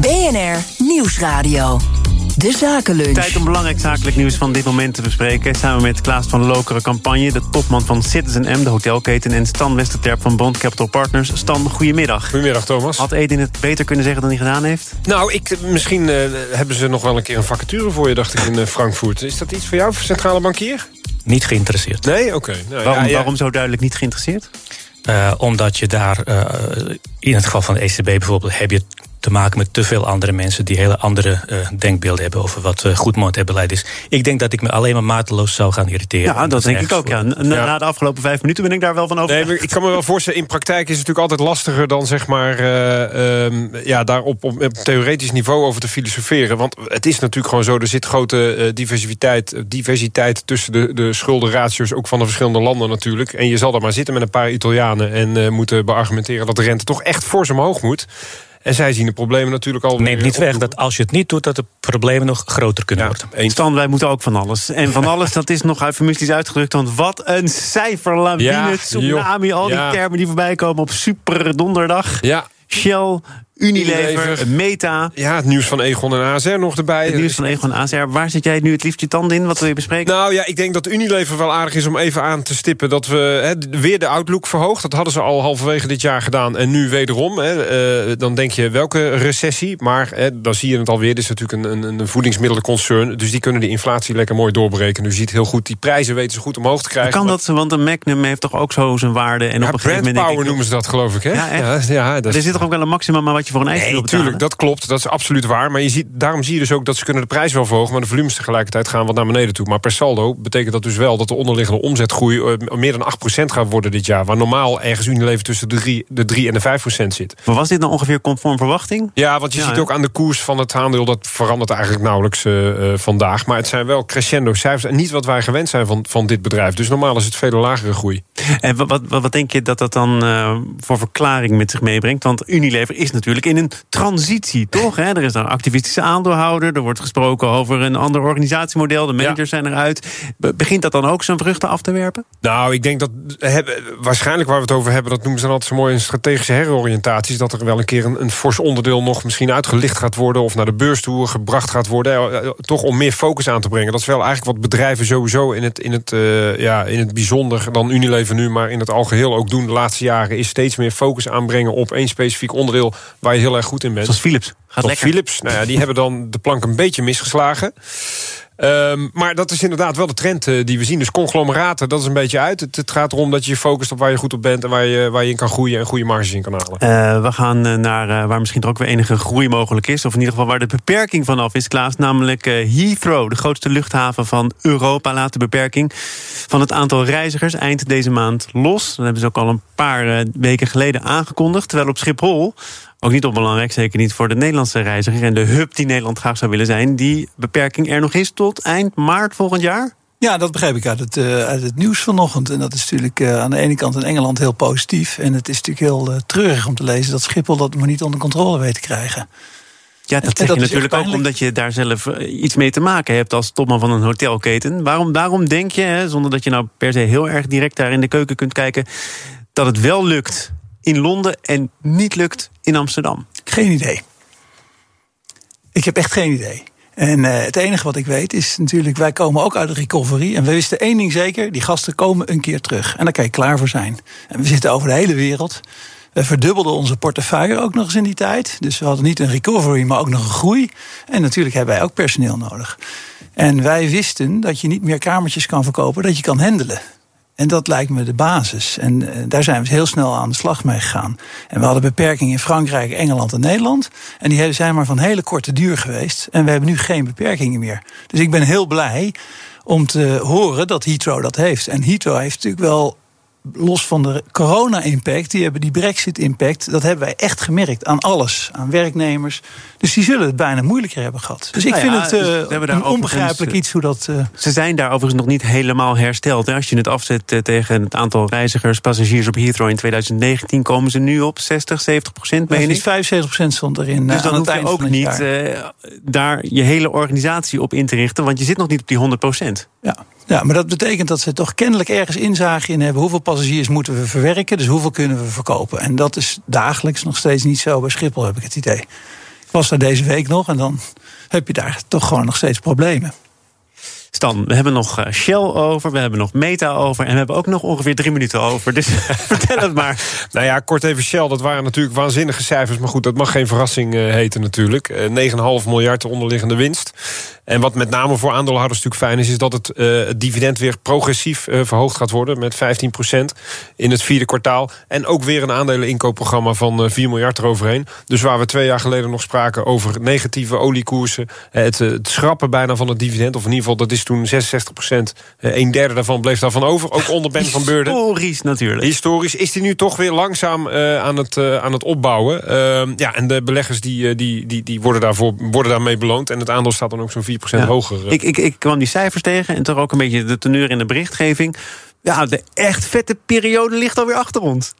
BNR Nieuwsradio. De Zakenlunch. Tijd om belangrijk zakelijk nieuws van dit moment te bespreken. Samen met Klaas van Lokeren Campagne, de topman van Citizen M, de hotelketen... en Stan Westerterp van Bond Capital Partners. Stan, goedemiddag. Goedemiddag, Thomas. Had Edin het beter kunnen zeggen dan hij gedaan heeft? Nou, ik, misschien uh, hebben ze nog wel een keer een vacature voor je, dacht ik, in uh, Frankfurt. Is dat iets voor jou, centrale bankier? Niet geïnteresseerd. Nee? Oké. Okay. Nou, waarom, ja, ja. waarom zo duidelijk niet geïnteresseerd? Uh, omdat je daar, in het geval van de ECB bijvoorbeeld... heb je te maken met te veel andere mensen die hele andere uh, denkbeelden hebben over wat uh, goed monetair beleid is. Ik denk dat ik me alleen maar mateloos zou gaan irriteren. Ja, dat, dat denk ik ook. Ja. Na, ja. na, de afgelopen vijf minuten ben ik daar wel van over. Nee, ik kan me wel voorstellen, in praktijk is het natuurlijk altijd lastiger dan zeg maar uh, um, ja, daar op, op, op, theoretisch niveau over te filosoferen. Want het is natuurlijk gewoon zo, er zit grote diversiteit, diversiteit tussen de, de schuldenratio's, ook van de verschillende landen natuurlijk. En je zal daar maar zitten met een paar Italianen en moeten beargumenteren dat de rente toch echt fors omhoog moet. En zij zien de problemen natuurlijk al. Neemt niet weg dat als je het niet doet, dat de problemen nog groter kunnen ja, worden. Stan, wij moeten ook van alles. En van alles, dat is nog eufemistisch uitgedrukt. Want wat een cijferlawine, ja, tsunami, joh. al die ja. termen die voorbij komen op super donderdag. Ja. Shell, Unilever, Unilever, Meta. Ja, het nieuws van Egon en ASR nog erbij. Het nieuws van Egon en ASR. Waar zit jij nu het liefst je tanden in? Wat wil je bespreken? Nou ja, ik denk dat Unilever wel aardig is om even aan te stippen... dat we he, weer de outlook verhoogd. Dat hadden ze al halverwege dit jaar gedaan. En nu wederom. He, uh, dan denk je, welke recessie? Maar he, dan zie je het alweer. Dit is natuurlijk een, een, een voedingsmiddelenconcern. Dus die kunnen de inflatie lekker mooi doorbreken. Je ziet heel goed, die prijzen weten ze goed omhoog te krijgen. Kan dat, want een Magnum heeft toch ook zo zijn waarde. En ja, op een gegeven moment power noemen ze dat, geloof ik. Hè? Ja, ja, ja dat. Er zit toch ook wel een maximum aan wat je voor een ijs nee, wil betalen? dat klopt. Dat is absoluut waar. Maar je ziet, daarom zie je dus ook dat ze kunnen de prijs wel verhogen... maar de volumes tegelijkertijd gaan wat naar beneden toe. Maar per saldo betekent dat dus wel dat de onderliggende omzetgroei... Uh, meer dan 8% gaat worden dit jaar. Waar normaal ergens Unilever tussen de 3, de 3 en de 5% zit. Maar was dit nou ongeveer conform verwachting? Ja, want je Ja, ziet ook aan de koers van het aandeel... dat verandert eigenlijk nauwelijks uh, uh, vandaag. Maar het zijn wel crescendo cijfers. En niet wat wij gewend zijn van, van dit bedrijf. Dus normaal is het veel lagere groei. En wat, wat, wat denk je dat dat dan uh, voor verklaring met zich meebrengt? Want Unilever is natuurlijk in een transitie, toch? Hè? Er is een activistische aandeelhouder. Er wordt gesproken over een ander organisatiemodel. De managers zijn eruit. Be- Begint dat dan ook zijn vruchten af te werpen? Nou, ik denk dat hebben, waarschijnlijk waar we het over hebben... dat noemen ze dan altijd zo mooi in strategische heroriëntaties... dat er wel een keer een, een fors onderdeel nog misschien uitgelicht gaat worden... of naar de beurs toe gebracht gaat worden. eh, Toch om meer focus aan te brengen. Dat is wel eigenlijk wat bedrijven sowieso in het, in het, uh, ja, in het bijzonder... dan Unilever nu, maar in het algeheel ook doen de laatste jaren... is steeds meer focus aanbrengen op één specifiek onderdeel... waar je heel erg goed in bent. Zoals Philips. Gaat Zoals. Philips, nou ja, die hebben dan de plank een beetje misgeslagen. Um, maar dat is inderdaad wel de trend uh, die we zien. Dus conglomeraten, dat is een beetje uit. Het, het, gaat erom dat je je focust op waar je goed op bent... en waar je, waar je in kan groeien en goede marges in kan halen. Uh, we gaan uh, naar waar misschien er ook weer enige groei mogelijk is. Of in ieder geval waar de beperking vanaf is, Klaas. Namelijk Heathrow, de grootste luchthaven van Europa... laat de beperking van het aantal reizigers eind deze maand los. Dat hebben ze ook al een paar weken geleden aangekondigd. Terwijl op Schiphol ook niet onbelangrijk, zeker niet voor de Nederlandse reiziger... en de hub die Nederland graag zou willen zijn... die beperking er nog is tot eind maart volgend jaar? Ja, dat begrijp ik uit het, uh, uit het nieuws vanochtend. En dat is natuurlijk uh, aan de ene kant in Engeland heel positief. En het is natuurlijk heel uh, treurig om te lezen dat Schiphol dat maar niet onder controle weet te krijgen. Ja, dat zeg je natuurlijk ook omdat je daar zelf iets mee te maken hebt als topman van een hotelketen. Waarom, waarom denk je, hè, zonder dat je nou per se heel erg direct daar in de keuken kunt kijken, dat het wel lukt in Londen en niet lukt in Amsterdam? Geen idee. Ik heb echt geen idee. En uh, het enige wat ik weet is natuurlijk, wij komen ook uit de recovery. En we wisten één ding zeker, die gasten komen een keer terug. En daar kan je klaar voor zijn. En we zitten over de hele wereld. We verdubbelden onze portefeuille ook nog eens in die tijd. Dus we hadden niet een recovery, maar ook nog een groei. En natuurlijk hebben wij ook personeel nodig. En wij wisten dat je niet meer kamertjes kan verkopen, dat je kan handelen. En dat lijkt me de basis. En uh, daar zijn we heel snel aan de slag mee gegaan. En we hadden beperkingen in Frankrijk, Engeland en Nederland. En die zijn maar van hele korte duur geweest. En we hebben nu geen beperkingen meer. Dus ik ben heel blij om te horen dat Heathrow dat heeft. En Heathrow heeft natuurlijk wel los van de corona-impact, die hebben die brexit-impact, dat hebben wij echt gemerkt aan alles, aan werknemers. Dus die zullen het bijna moeilijker hebben gehad. Dus ik nou vind het uh, dus onbegrijpelijk iets hoe dat. Uh... Ze zijn daar overigens nog niet helemaal hersteld. Hè. Als je het afzet uh, tegen het aantal reizigers, passagiers op Heathrow in 2019, komen ze nu op 60, 70 procent. Ja, 75 procent stond erin. Dus dan hoef je ook niet daar je hele organisatie op in te richten, want je zit nog niet op die 100 procent. Ja. Ja, maar dat betekent dat ze toch kennelijk ergens inzage in hebben. Hoeveel passagiers moeten we verwerken? Dus hoeveel kunnen we verkopen? En dat is dagelijks nog steeds niet zo bij Schiphol, heb ik het idee. was daar deze week nog en dan heb je daar toch gewoon nog steeds problemen. Stan, we hebben nog eh, Shell over, we hebben nog Meta over... en we hebben ook nog ongeveer drie minuten over. Dus vertel het maar. Nou ja, kort even Shell, dat waren natuurlijk waanzinnige cijfers... maar goed, dat mag geen verrassing uh, heten natuurlijk. Uh, eh, 9,5 miljard onderliggende winst. En wat met name voor aandeelhouders natuurlijk fijn is... is dat het, uh, het dividend weer progressief uh, verhoogd gaat worden... met 15% in het vierde kwartaal. En ook weer een aandeleninkoopprogramma van uh, 4 miljard eroverheen. Dus waar we twee jaar geleden nog spraken over negatieve oliekoersen... Het, het, schrappen bijna van het dividend, of in ieder geval dat is toen 66% Een derde daarvan bleef daarvan over, ook onder Ben van Beurden. Historisch natuurlijk. Historisch is die nu toch weer langzaam aan, het, aan het opbouwen. Ehm, ja, en de beleggers die, die, die, die worden, daarvoor, worden daarmee beloond. En het aandeel staat dan ook zo'n 4 ja. hoger. Ik, ik, ik kwam die cijfers tegen en toch ook een beetje de teneur in de berichtgeving. Ja, de echt vette periode ligt alweer achter ons.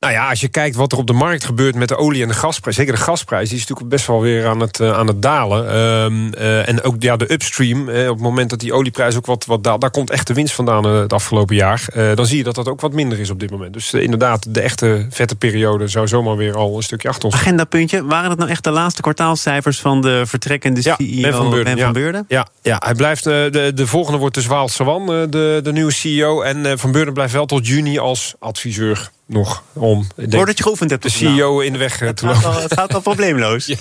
Nou ja, als je kijkt wat er op de markt gebeurt met de olie en de gasprijs... zeker de gasprijs, die is natuurlijk best wel weer aan het, uh, aan het dalen. Uh, uh, en ook ja, de upstream, op het moment dat die olieprijs ook wat, wat daalt... daar komt echt de winst vandaan het afgelopen jaar. dan zie je dat dat ook wat minder is op dit moment. Dus inderdaad, de echte vette periode zou zomaar weer al een stukje achter ons Agendapuntje, waren het nou echt de laatste kwartaalcijfers... van de vertrekkende ja, CEO Ben van Beurden? Ben van Beurden? Ja, ja, hij blijft, de, de volgende wordt de Zwaal Sawan, de, de nieuwe CEO. En Van Beurden blijft wel tot juni als adviseur nog om. Voordat je geoefend hebt. De CEO in de weg het te lopen. het gaat al probleemloos. ja.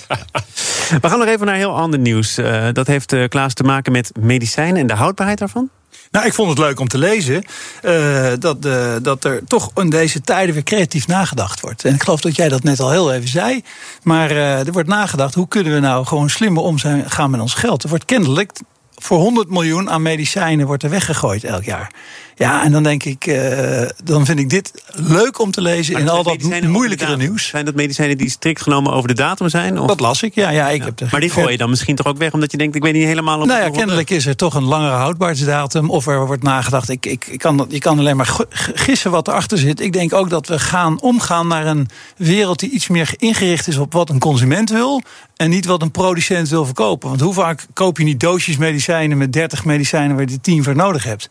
We gaan nog even naar heel ander nieuws. Uh, dat heeft uh, Klaas te maken met medicijnen en de houdbaarheid daarvan. Nou, ik vond het leuk om te lezen uh, dat, uh, dat er toch in deze tijden weer creatief nagedacht wordt. En ik geloof dat jij dat net al heel even zei. Maar uh, er wordt nagedacht, hoe kunnen we nou gewoon slimmer omgaan met ons geld? Er wordt kennelijk voor 100 miljoen aan medicijnen wordt er weggegooid elk jaar. Ja, en dan denk ik, uh, dan vind ik dit leuk om te lezen in al dat moeilijkere nieuws. Zijn dat medicijnen die strikt genomen over de datum zijn? Of? Dat las ik, ja. ja, ik ja. Heb de, maar die gooi je dan misschien toch ook weg, omdat je denkt, ik weet niet helemaal... Of nou ja, kennelijk is er toch een langere houdbaarheidsdatum. Of er wordt nagedacht, ik, ik, ik kan, je kan alleen maar gissen wat erachter zit. Ik denk ook dat we gaan omgaan naar een wereld die iets meer ingericht is op wat een consument wil. En niet wat een producent wil verkopen. Want hoe vaak koop je niet doosjes medicijnen met 30 medicijnen waar je 10 voor nodig hebt?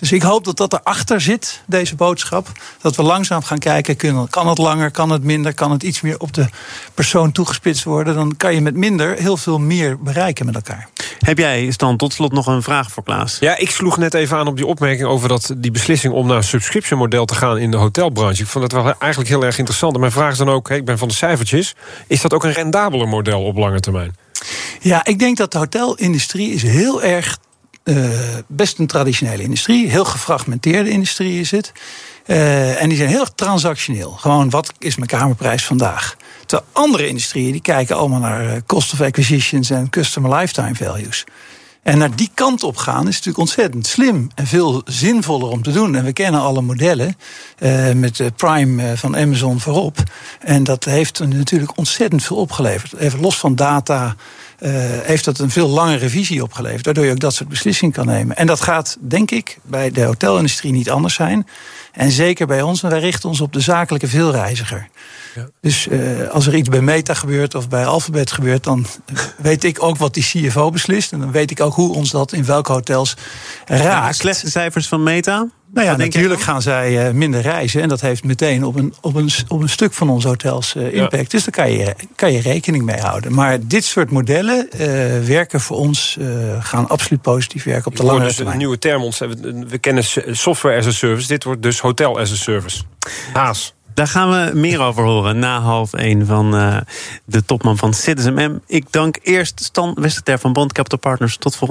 Dus ik hoop dat dat erachter zit, deze boodschap. Dat we langzaam gaan kijken, kunnen, kan het langer, kan het minder... kan het iets meer op de persoon toegespitst worden... dan kan je met minder heel veel meer bereiken met elkaar. Heb jij, Stan, tot slot nog een vraag voor Klaas? Ja, ik sloeg net even aan op die opmerking over dat, die beslissing... om naar een subscription model te gaan in de hotelbranche. Ik vond dat wel eigenlijk heel erg interessant. En mijn vraag is dan ook, ik ben van de cijfertjes... is dat ook een rendabeler model op lange termijn? Ja, ik denk dat de hotelindustrie is heel erg best een traditionele industrie. Heel gefragmenteerde industrie is het. Uh, en die zijn heel transactioneel. Gewoon, wat is mijn kamerprijs vandaag? Terwijl andere industrieën, die kijken allemaal naar eh, cost of acquisitions en customer lifetime values. En naar die kant op gaan is natuurlijk ontzettend slim en veel zinvoller om te doen. En we kennen alle modellen uh, met Prime van Amazon voorop. En dat heeft natuurlijk ontzettend veel opgeleverd. Even los van data, uh, heeft dat een veel langere visie opgeleverd. Waardoor je ook dat soort beslissingen kan nemen. En dat gaat, denk ik, bij de hotelindustrie niet anders zijn. En zeker bij ons, en wij richten ons op de zakelijke veelreiziger. Ja. Dus uh, als er iets bij Meta gebeurt of bij Alphabet gebeurt, dan weet ik ook wat die CFO beslist. En dan weet ik ook hoe ons dat in welke hotels raakt. Slechte cijfers van Meta? Nou ja, natuurlijk gaan zij uh, minder reizen. En dat heeft meteen op een, op een, op een stuk van onze hotels uh, impact. Ja. Dus daar kan je, kan je rekening mee houden. Maar dit soort modellen uh, werken voor ons, gaan absoluut positief werken op de lange dus termijn. Een nieuwe term, we kennen software as a service. Dit wordt dus hotel as a service. Haas. Daar gaan we meer over horen na half één van uh, de topman van Citizen M. Ik dank eerst Stan Westerter van Bond Capital Partners. Tot volgende